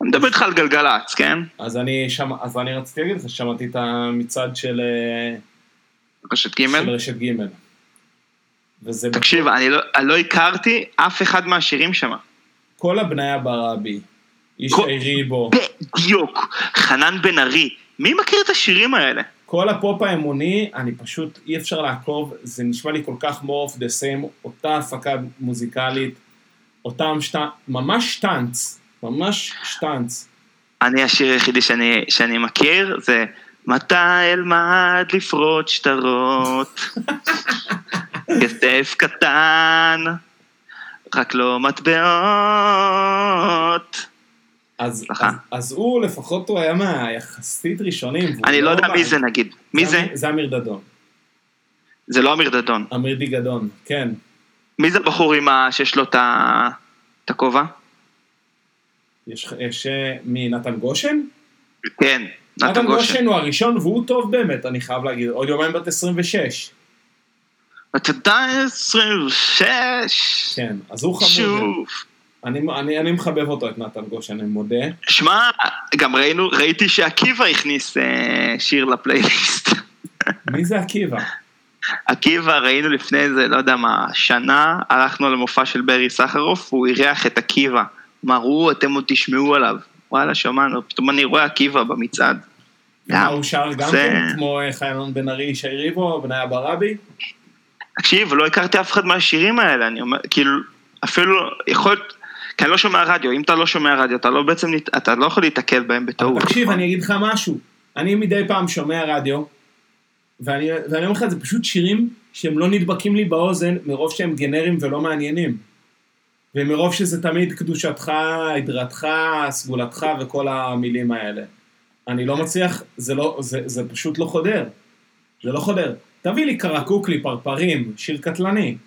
אני מדבר איתך על גלגלצ, כן? אז אני שם, אז אני רציתי להגיד לך ששמעתי את המצעד של, אה, רשת ג' של רשת ג'. וזה תקשיב, אני לא, אני לא הכרתי אף אחד מהשירים שם. כל הבניה ברבי, איש כל- בו, בדיוק. חנן בן ארי. מי מכיר את השירים האלה? כל הפופ האמוני, אני פשוט, אי אפשר לעקוב, זה נשמע לי כל כך more of the same, אותה הפקה מוזיקלית, אותם שט... ממש שטאנץ, ממש שטאנץ. אני השיר היחידי שאני, שאני מכיר זה מתי אלמד לפרוט שטרות, <laughs> כסף קטן, רק לא מטבעות. אז. אז, אז הוא לפחות הוא היה מהיחסית ראשונים. אני לא יודע בא- מי זה נגיד. מי זה? זה אמיר דדון. זה לא אמיר דדון. אמיר דיגדון, כן. מי זה הבחור עם ה... שיש לו את הכובע? יש, יש אה, מנתן גושן? כן, נתן גושן. הוא הראשון והוא טוב באמת, אני חייב להגיד. עוד יומיים בת 26. אתה יודע 26. כן, אז הוא חמוד. שוב. אני, אני, אני מחבב אותו, את נתן גושן, אני מודה. שמע, גם ראינו, ראיתי שעקיבא הכניס אה, שיר לפלייליסט. <laughs> מי זה עקיבא? עקיבא, ראינו לפני איזה, לא יודע מה, שנה, הלכנו למופע של ברי סחרוף, והוא אירח את עקיבא. אמרו, אתם עוד תשמעו עליו. וואלה, שמענו, פתאום אני רואה עקיבא במצעד. מה הוא שר גם זה- כן, כמו אה, חיינון בן ארי, ישי ריבו, בניה ברבי? תקשיב, לא הכרתי אף אחד מהשירים האלה, אני אומר, כאילו, אפילו, יכול להיות, כי אני לא שומע רדיו, אם אתה לא שומע רדיו, אתה לא בעצם, אתה לא יכול להתקל בהם בטעות. תקשיב? אני אגיד לך משהו. אני מדי פעם שומע רדיו, ואני ואני אומר לך, זה פשוט שירים שהם לא נדבקים לי באוזן מרוב שהם גנריים ולא מעניינים. ומרוב שזה תמיד קדושתך, עדרתך, סגולתך וכל המילים האלה. אני לא מצליח, זה, לא, זה, זה פשוט לא חודר. זה לא חודר. תביא לי קרקוקלי, פרפרים, שיר קטלני.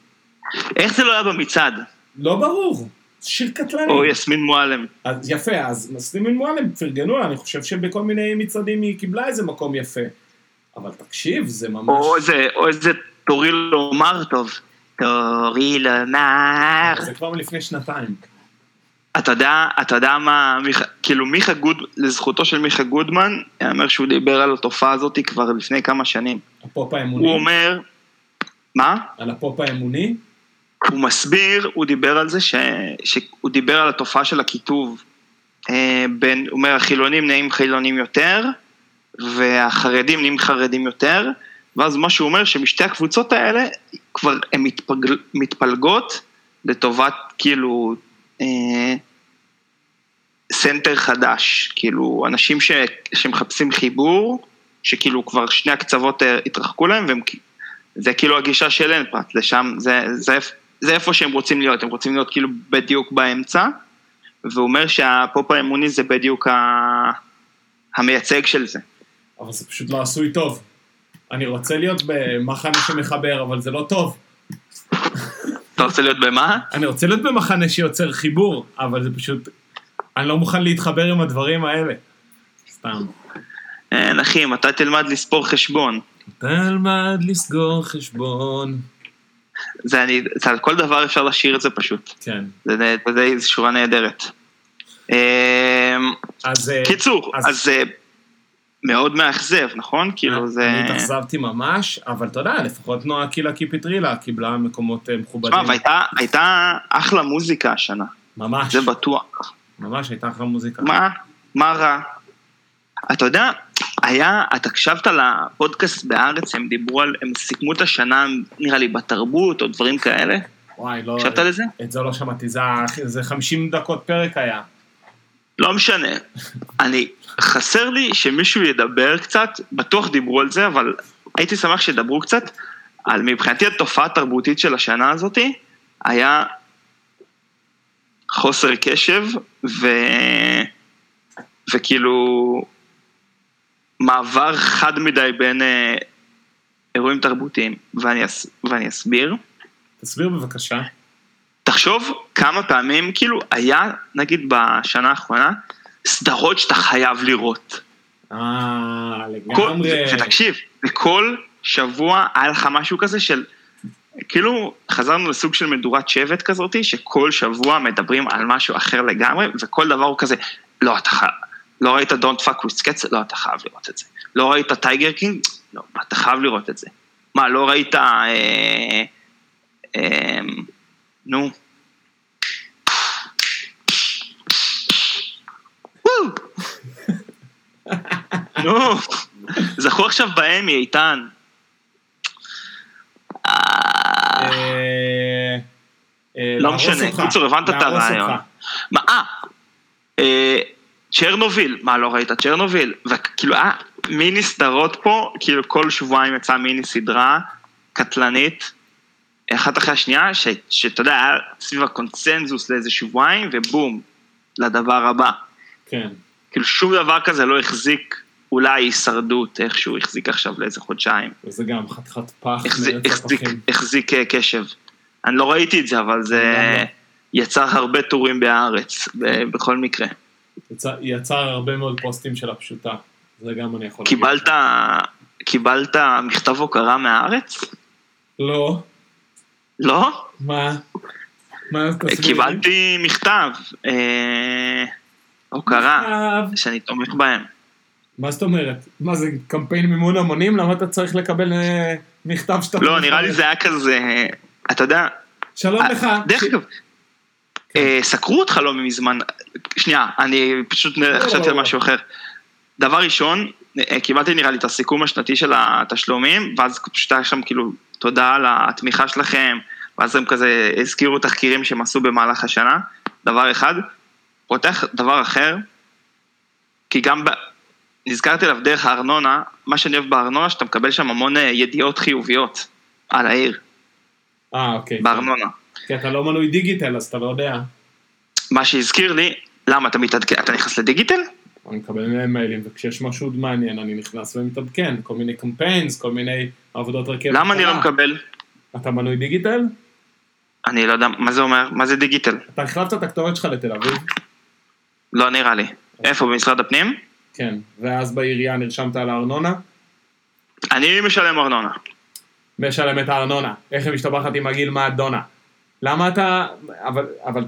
איך זה לא היה במצעד? לא ברור, שיר קטלני. או יסמין מועלם. אז יפה, אז מסלימין מועלם פרגנו לה, אני חושב שבכל מיני מצעדים היא קיבלה איזה מקום יפה. אבל תקשיב, זה ממש... או איזה, או איזה תורי לומר טוב. תורי לומר. זה כבר מלפני שנתיים. אתה יודע, אתה יודע מה, מיכה, כאילו מיכה גוד, לזכותו של מיכה גודמן, יאמר שהוא דיבר על התופעה הזאת כבר לפני כמה שנים. הפופ האמוני. הוא אומר, מה? על הפופ האמוני. הוא מסביר, הוא דיבר על זה, ש, שהוא דיבר על התופעה של הקיטוב. אה, בין, הוא אומר, החילונים נהיים חילונים יותר, והחרדים נהיים חרדים יותר, ואז מה שהוא אומר, שמשתי הקבוצות האלה, כבר הן מתפגל, מתפלגות לטובת, כאילו, אה, center חדש. כאילו, אנשים ש, שמחפשים חיבור, שכאילו כבר שני הקצוות אה, התרחקו להם, והם זה כאילו הגישה של אין פרט, לשם, זה, זה, זה איפה שהם רוצים להיות, הם רוצים להיות כאילו בדיוק באמצע, והוא אומר שהפופ האמוני זה בדיוק ה... המייצג של זה. אבל זה פשוט לא עשוי טוב. אני רוצה להיות במחנה שמחבר, אבל זה לא טוב. אתה רוצה להיות במה? אני רוצה להיות במחנה שיוצר חיבור, אבל זה פשוט... אני לא מוכן להתחבר עם הדברים האלה. סתם. אין אחי, מתי תלמד לספור חשבון? תלמד לסגור חשבון. זה אני, זה על כל דבר אפשר לשיר את זה פשוט. כן. זה, זה, זה, שורה נהדרת. אמ, אז... אה, קיצור, אז- אז זה מאוד מאכזב, נכון? כאילו זה... אני התאכזבתי ממש, אבל אתה יודע, לפחות נועה קילה קיפיטרילה קיבלה מקומות אה, מכובדים. תשמע, והייתה הייתה אחלה מוזיקה השנה, ממש, זה בטוח. ממש הייתה אחלה מוזיקה. מה? מה רע? אתה יודע, היה, אתה הקשבת לפודקאסט בארץ, הם דיברו על, הם סיכמו את השנה, נראה לי, בתרבות או דברים כאלה? וואי, לא... הקשבת לזה? את זה לא שמעתי, זה, זה 50 דקות פרק היה. לא משנה. <laughs> אני, חסר לי שמישהו ידבר קצת, בטוח דיברו על זה, אבל הייתי שמח שידברו קצת על מבחינתי התופעה התרבותית של השנה הזאתי, היה חוסר קשב, ו... וכאילו מעבר חד מדי בין אה, אירועים תרבותיים, ואני, אס... ואני אסביר. תסביר בבקשה. תחשוב כמה פעמים, כאילו, היה, נגיד בשנה האחרונה, סדרות שאתה חייב לראות. אה, לגמרי. ותקשיב, וכל שבוע היה לך משהו כזה של, כאילו, חזרנו לסוג של מדורת שבט כזאתי, שכל שבוע מדברים על משהו אחר לגמרי, וכל דבר הוא כזה, לא, אתה חייב, לא ראית Don't fuck with cats? לא, אתה חייב לראות את זה. לא ראית Tiger King? לא, אתה חייב לראות את זה. מה, לא ראית אה, אמ, נו. <laughs> נו, זכו עכשיו באמי, איתן. אה, אה, אה, לא משנה, קיצור, הבנת את הרעיון. מה, אה, אה, צ'רנוביל, מה לא ראית? צ'רנוביל, וכאילו היה מיני סדרות פה, כאילו כל שבועיים יצאה מיני סדרה קטלנית, אחת אחרי השנייה, ש- שאתה יודע, היה סביב הקונצנזוס לאיזה שבועיים, ובום, לדבר הבא. כן. כאילו שום דבר כזה לא החזיק אולי הישרדות, איכשהו החזיק עכשיו לאיזה חודשיים. וזה גם חתיכת פח החזיק, אה, קשב. אני לא ראיתי את זה, אבל זה. יצר הרבה טורים בארץ, בכל מקרה. יצר- יצר הרבה מאוד פוסטים של הפשוטה. זה גם אני יכול להגיד. קיבלת, קיבלת מכתב הוקרה מהארץ? לא. לא? מה? מה? קיבלתי מכתב אה, הוקרה, אה, שאני תומך בהם. מה זאת אומרת? מה זה קמפיין מימון המונים? למה אתה צריך לקבל אה, מכתב שאתה... לא, נראה לי זה היה כזה, אתה יודע, שלום לך. דרך אגב, אה, סקרו אותך לא מזמן, שנייה, אני פשוט לא, חשבתי על לא. משהו אחר. דבר ראשון, אה, קיבלתי נראה לי את הסיכום השנתי של התשלומים, ואז פשוט היה שם כאילו תודה על התמיכה שלכם, ואז הם כזה הזכירו תחקירים שהם עשו במהלך השנה, דבר אחד. פותח דבר אחר, כי גם ב... נזכרתי עליו דרך הארנונה, מה שאני אוהב בארנונה, שאתה מקבל שם המון אה, ידיעות חיוביות על העיר, אה, אוקיי. בארנונה. כי אתה לא מנוי דיגיטל, אז אתה לא יודע. מה שהזכיר לי, למה אתה מתעדכן, אתה נכנס לדיגיטל? אני מקבל מהם מיילים, וכשיש משהו עוד מעניין, אני נכנס ומתעדכן. כל מיני קמפיינס, כל מיני עבודות רכבת. למה אני לא. מקבל? אתה מנוי דיגיטל? אני לא יודע, מה זה אומר? מה זה דיגיטל? אתה החלפת את הכתובת שלך לתל אביב? לא נראה לי. איפה, במשרד הפנים? כן. ואז בעירייה נרשמת על הארנונה? אני משלם ארנונה. משלם את הארנונה. איך היא משתבחת עם הגיל מהדונה? למה אתה... אבל, אבל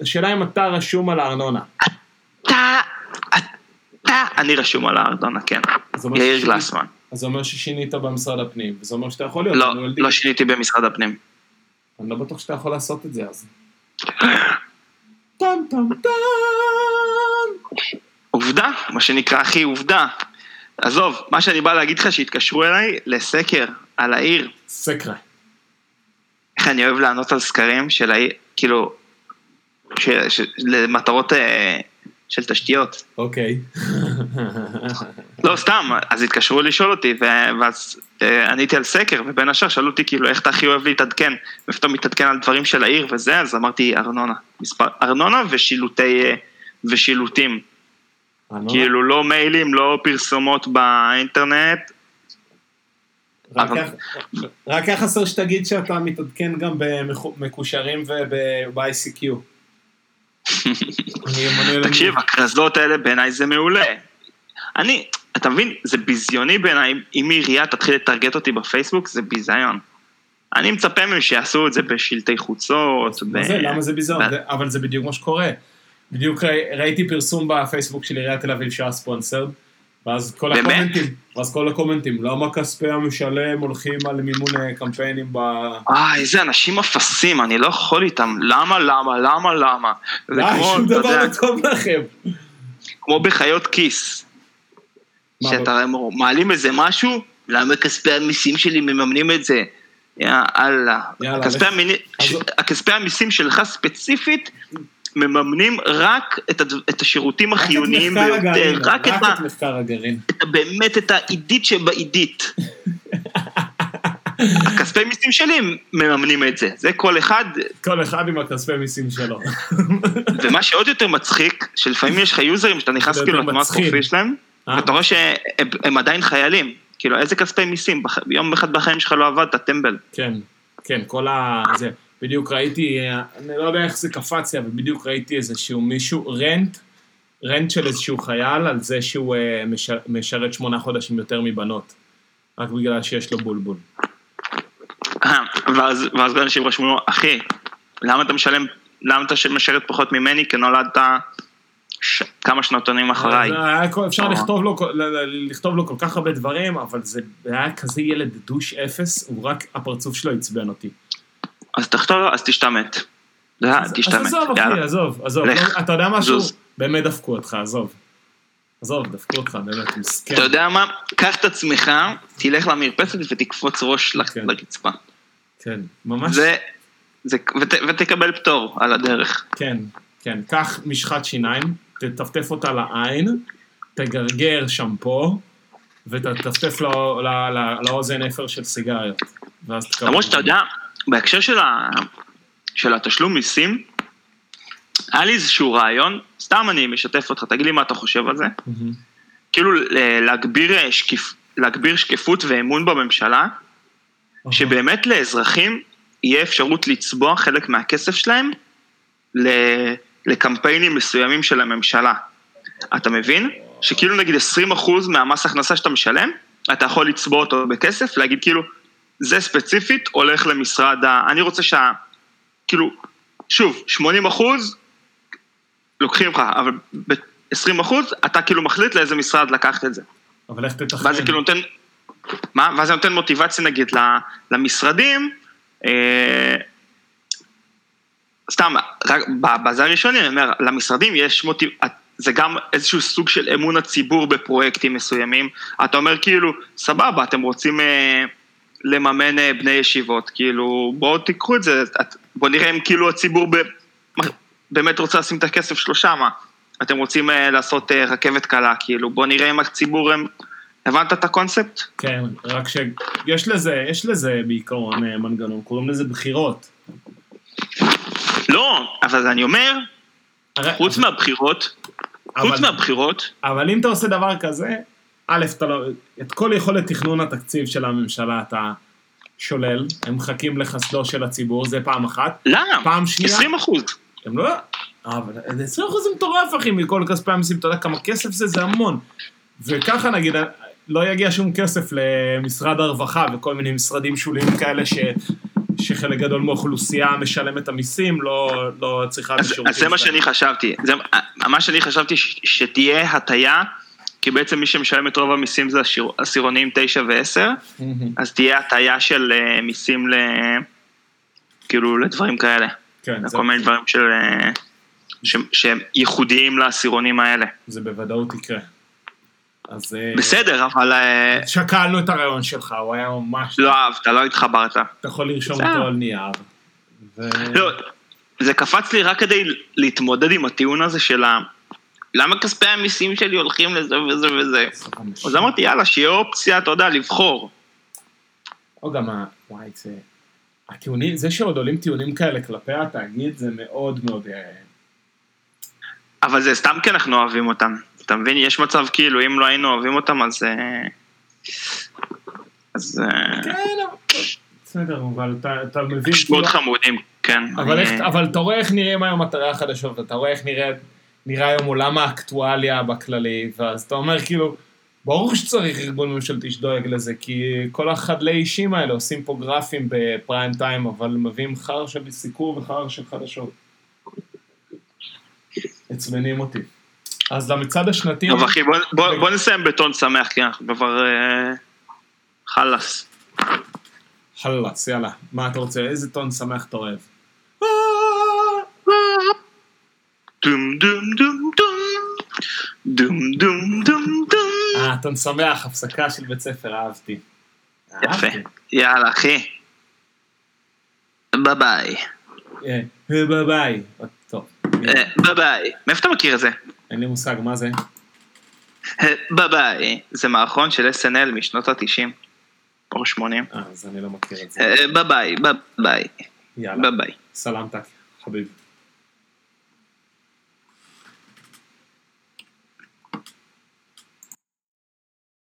השאלה אם אתה רשום על הארנונה. אתה, אתה, אני רשום על הארנונה, כן. יאיר גלסמן. אז זה אומר ששינית במשרד הפנים, וזה אומר שאתה יכול להיות לא, לא. שיניתי במשרד הפנים. אני לא בטוח שאתה יכול לעשות את זה אז. <laughs> טם טם טם! עובדה, מה שנקרא אחי עובדה. עזוב, מה שאני בא להגיד לך שהתקשרו אליי לסקר על העיר. סקרה. איך אני אוהב לענות על סקרים של כאילו, ש, ש, למטרות אה, של תשתיות. אוקיי. לא, סתם, אז התקשרו לשאול אותי, ו- ואז אה, עניתי על סקר, ובין השאר שאלו אותי כאילו איך אתה הכי אוהב להתעדכן, אתה מתעדכן על דברים של העיר וזה, אז אמרתי ארנונה, מספר, ארנונה ושילוטי, אה, ושילוטים, ארנונה? כאילו לא מיילים, לא פרסומות באינטרנט, רק היה- חסר שתגיד שאתה מתעדכן גם במקושרים וב-ICQ. <laughs> תקשיב, הכרזות האלה בעיניי זה מעולה. אני, אתה מבין, זה ביזיוני בעיניי, אם עירייה תתחיל לטרגט אותי בפייסבוק, זה ביזיון. אני מצפה מהם שיעשו את זה בשלטי חוצות. מה זה? למה זה ביזיון? ב- אבל זה בדיוק מה שקורה. בדיוק ראי- ראיתי פרסום בפייסבוק של עיריית תל אביב שהיה ספונסרד, ואז כל באמת? הקומנטים, ואז כל הקומנטים, למה כספי המשלם הולכים על מימון אה, קמפיינים ב... אה, איזה אנשים אפסים, אני לא יכול איתם. למה, למה, למה, למה? זה די, כמו, שום דבר לא טוב לכם. כמו בחיות כיס. שאתה מעלים איזה משהו, למה כספי המיסים שלי מממנים את זה? יאללה. כספי המיסים שלך ספציפית מממנים רק את הד- את השירותים רק החיוניים ביותר, הגרעין, רק את את מחקר הגרעין. את ה- באמת את העידית שבעידית. <laughs> הכספי מיסים שלי מממנים את זה, זה כל אחד, כל אחד עם הכספי מיסים שלו. <laughs> ומה שעוד יותר מצחיק, שלפעמים יש לך יוזרים שאתה נכנס כאילו לתנועת. פרופיל שלהם, אה? ואתה רואה שהם הם עדיין חיילים, כאילו איזה כספי מיסים, יום אחד בחיים שלך לא עבדת, טמבל. כן, כן, כל ה... זה, בדיוק ראיתי, אני לא יודע איך זה קפץ לי, אבל בדיוק ראיתי איזשהו מישהו, רנט, רנט של איזשהו חייל על זה שהוא אה, מש- משרת שמונה חודשים יותר מבנות. רק בגלל שיש לו בולבול. ואז, ואז אנשים רשמו לו, אחי, למה אתה משלם, למה אתה משרת פחות ממני, כי נולדת ש... כמה שנתונים אחריי. אפשר אה. לכתוב לו, לכתוב לו כל כך הרבה דברים, אבל זה היה כזה ילד דוש אפס, הוא רק, הפרצוף שלו עצבן אותי. אז תחתור, אז תשתמט. זה היה, אז תשתמט. אז עזוב. אחי, עזוב, עזוב. לך, לא, אתה יודע משהו? באמת דפקו אותך, עזוב. עזוב, דפקו אותך, באמת, מסכן. אתה יודע מה? קח את עצמך, תלך למרפסת ותקפוץ ראש כן. לרצפה. כן, ממש, זה, זה, ות, ותקבל פטור על הדרך. כן, כן. קח משחת שיניים, תטפטף אותה לעין, תגרגר שמפו, ותטפטף לאוזן אפר של סיגריות. למרות שאתה יודע, בהקשר של, ה, של התשלום מיסים, היה לי איזשהו רעיון, סתם אני משתף אותך, תגיד לי מה אתה חושב על זה. מהמם. כאילו להגביר, שקיפ, להגביר שקיפות ואמון בממשלה, שבאמת לאזרחים יהיה אפשרות לצבוע חלק מהכסף שלהם לקמפיינים מסוימים של הממשלה. אתה מבין? שכאילו נגיד 20% מהמס הכנסה שאתה משלם, אתה יכול לצבוע אותו בכסף, להגיד כאילו, זה ספציפית הולך למשרד ה... אני רוצה שה... כאילו, שוב, 80% לוקחים לך, אבל ב-20% אתה כאילו מחליט לאיזה משרד לקחת את זה. אבל איך תתכנן? ואז זה כאילו נותן, מה? ואז זה נותן מוטיבציה נגיד למשרדים, אה, סתם, רק בזה הראשוני אני אומר, למשרדים יש מוטיב... זה גם איזשהו סוג של אמון הציבור בפרויקטים מסוימים. אתה אומר כאילו, סבבה, אתם רוצים אה, לממן אה, בני ישיבות, כאילו, בואו תיקחו את זה, בואו נראה אם כאילו הציבור ב, באמת רוצה לשים את הכסף שלו שמה. אתם רוצים אה, לעשות אה, רכבת קלה, כאילו, בואו נראה אם הציבור... הבנת את הקונספט? כן, רק שיש לזה, יש לזה בעיקרון מנגנון, קוראים לזה בחירות. לא, אבל אני אומר, הרי- חוץ מהבחירות, אבל- חוץ מהבחירות, אבל אם אתה עושה דבר כזה, א', אתה לא... את כל יכולת תכנון התקציב של הממשלה אתה שולל, הם מחכים לחסדו של הציבור, זה פעם אחת. למה? פעם שנייה, 20 אחוז. הם לא... אבל 20 אחוז זה מטורף, אחי, מכל כספי המיסים, אתה יודע כמה כסף זה? זה המון. וככה נגיד, לא יגיע שום כסף למשרד הרווחה וכל מיני משרדים שוליים כאלה ש... שחלק גדול מהאוכלוסייה משלם את המיסים, לא, לא צריכה את אז, זה מה. שאני חשבתי. זה, מה שאני חשבתי ש, שתהיה הטיה, כי בעצם מי שמשלם את רוב המיסים זה עשירונים 9 ו-10, מהמם. אז תהיה הטיה של אה, מיסים ל... כאילו לדברים כאלה. כן, זה, לכל מיני דברים של... אה, ש, שהם ייחודיים לעשירונים האלה. זה בוודאות יקרה. אז אה, בסדר, אבל שקלנו את הרעיון שלך, הוא היה ממש... לא אהבת, לא התחברת. אתה יכול לרשום. אותו על נייר. ו... לא, זה קפץ לי רק כדי להתמודד עם הטיעון הזה של ה... למה כספי המיסים שלי הולכים לזה וזה וזה? אז אמרתי, יאללה, שיהיה אופציה, אתה יודע, לבחור. או גם ה... וואי, זה... הטיעונים, זה שעוד עולים טיעונים כאלה כלפי התאגיד, זה מאוד מאוד... אה, אבל זה סתם כי אנחנו אוהבים אותם. אתה מבין? יש מצב כאילו, אם לא היינו אוהבים אותם, אז... אה, אז... אה, כן. בסדר, אבל אתה, אתה מבין... מאוד כאילו- חמודים, כן. אבל, אתה רואה איך נראים היום אתרי החדשות, ואתה רואה איך נראה, נראה היום עולם האקטואליה בכללי, ואז אתה אומר כאילו, ברור שצריך ארגון ממשלתי שדואג לזה, כי כל החדלי אישים האלה עושים פה גרפים בפריים טיים, אבל מביאים חרא של סיקור וחרא של חדשות. עצבנים אותי. אז למצעד השנתי... טוב אחי, בוא- בוא בוא נסיים בטון שמח, כי אנחנו כבר... אה, חלאס. חלאס, יאללה. מה אתה רוצה? איזה טון שמח אתה אוהב? דום דום דום דום. דום דום דום דום. אה, טון שמח, הפסקה של בית ספר, אהבתי. יפה. יאללה, אחי. ביי ביי. ביי ביי. טוב, אה, ביי ביי. מאיפה אתה מכיר את זה? אין לי מושג מה זה. אה, ביי ביי. זה מערכון של SNL משנות ה-90. או 80. אה, אז אני לא מכיר את זה. אה, ביי ביי. ביי ביי. יאללה, ביי ביי. סלמתק, חביב.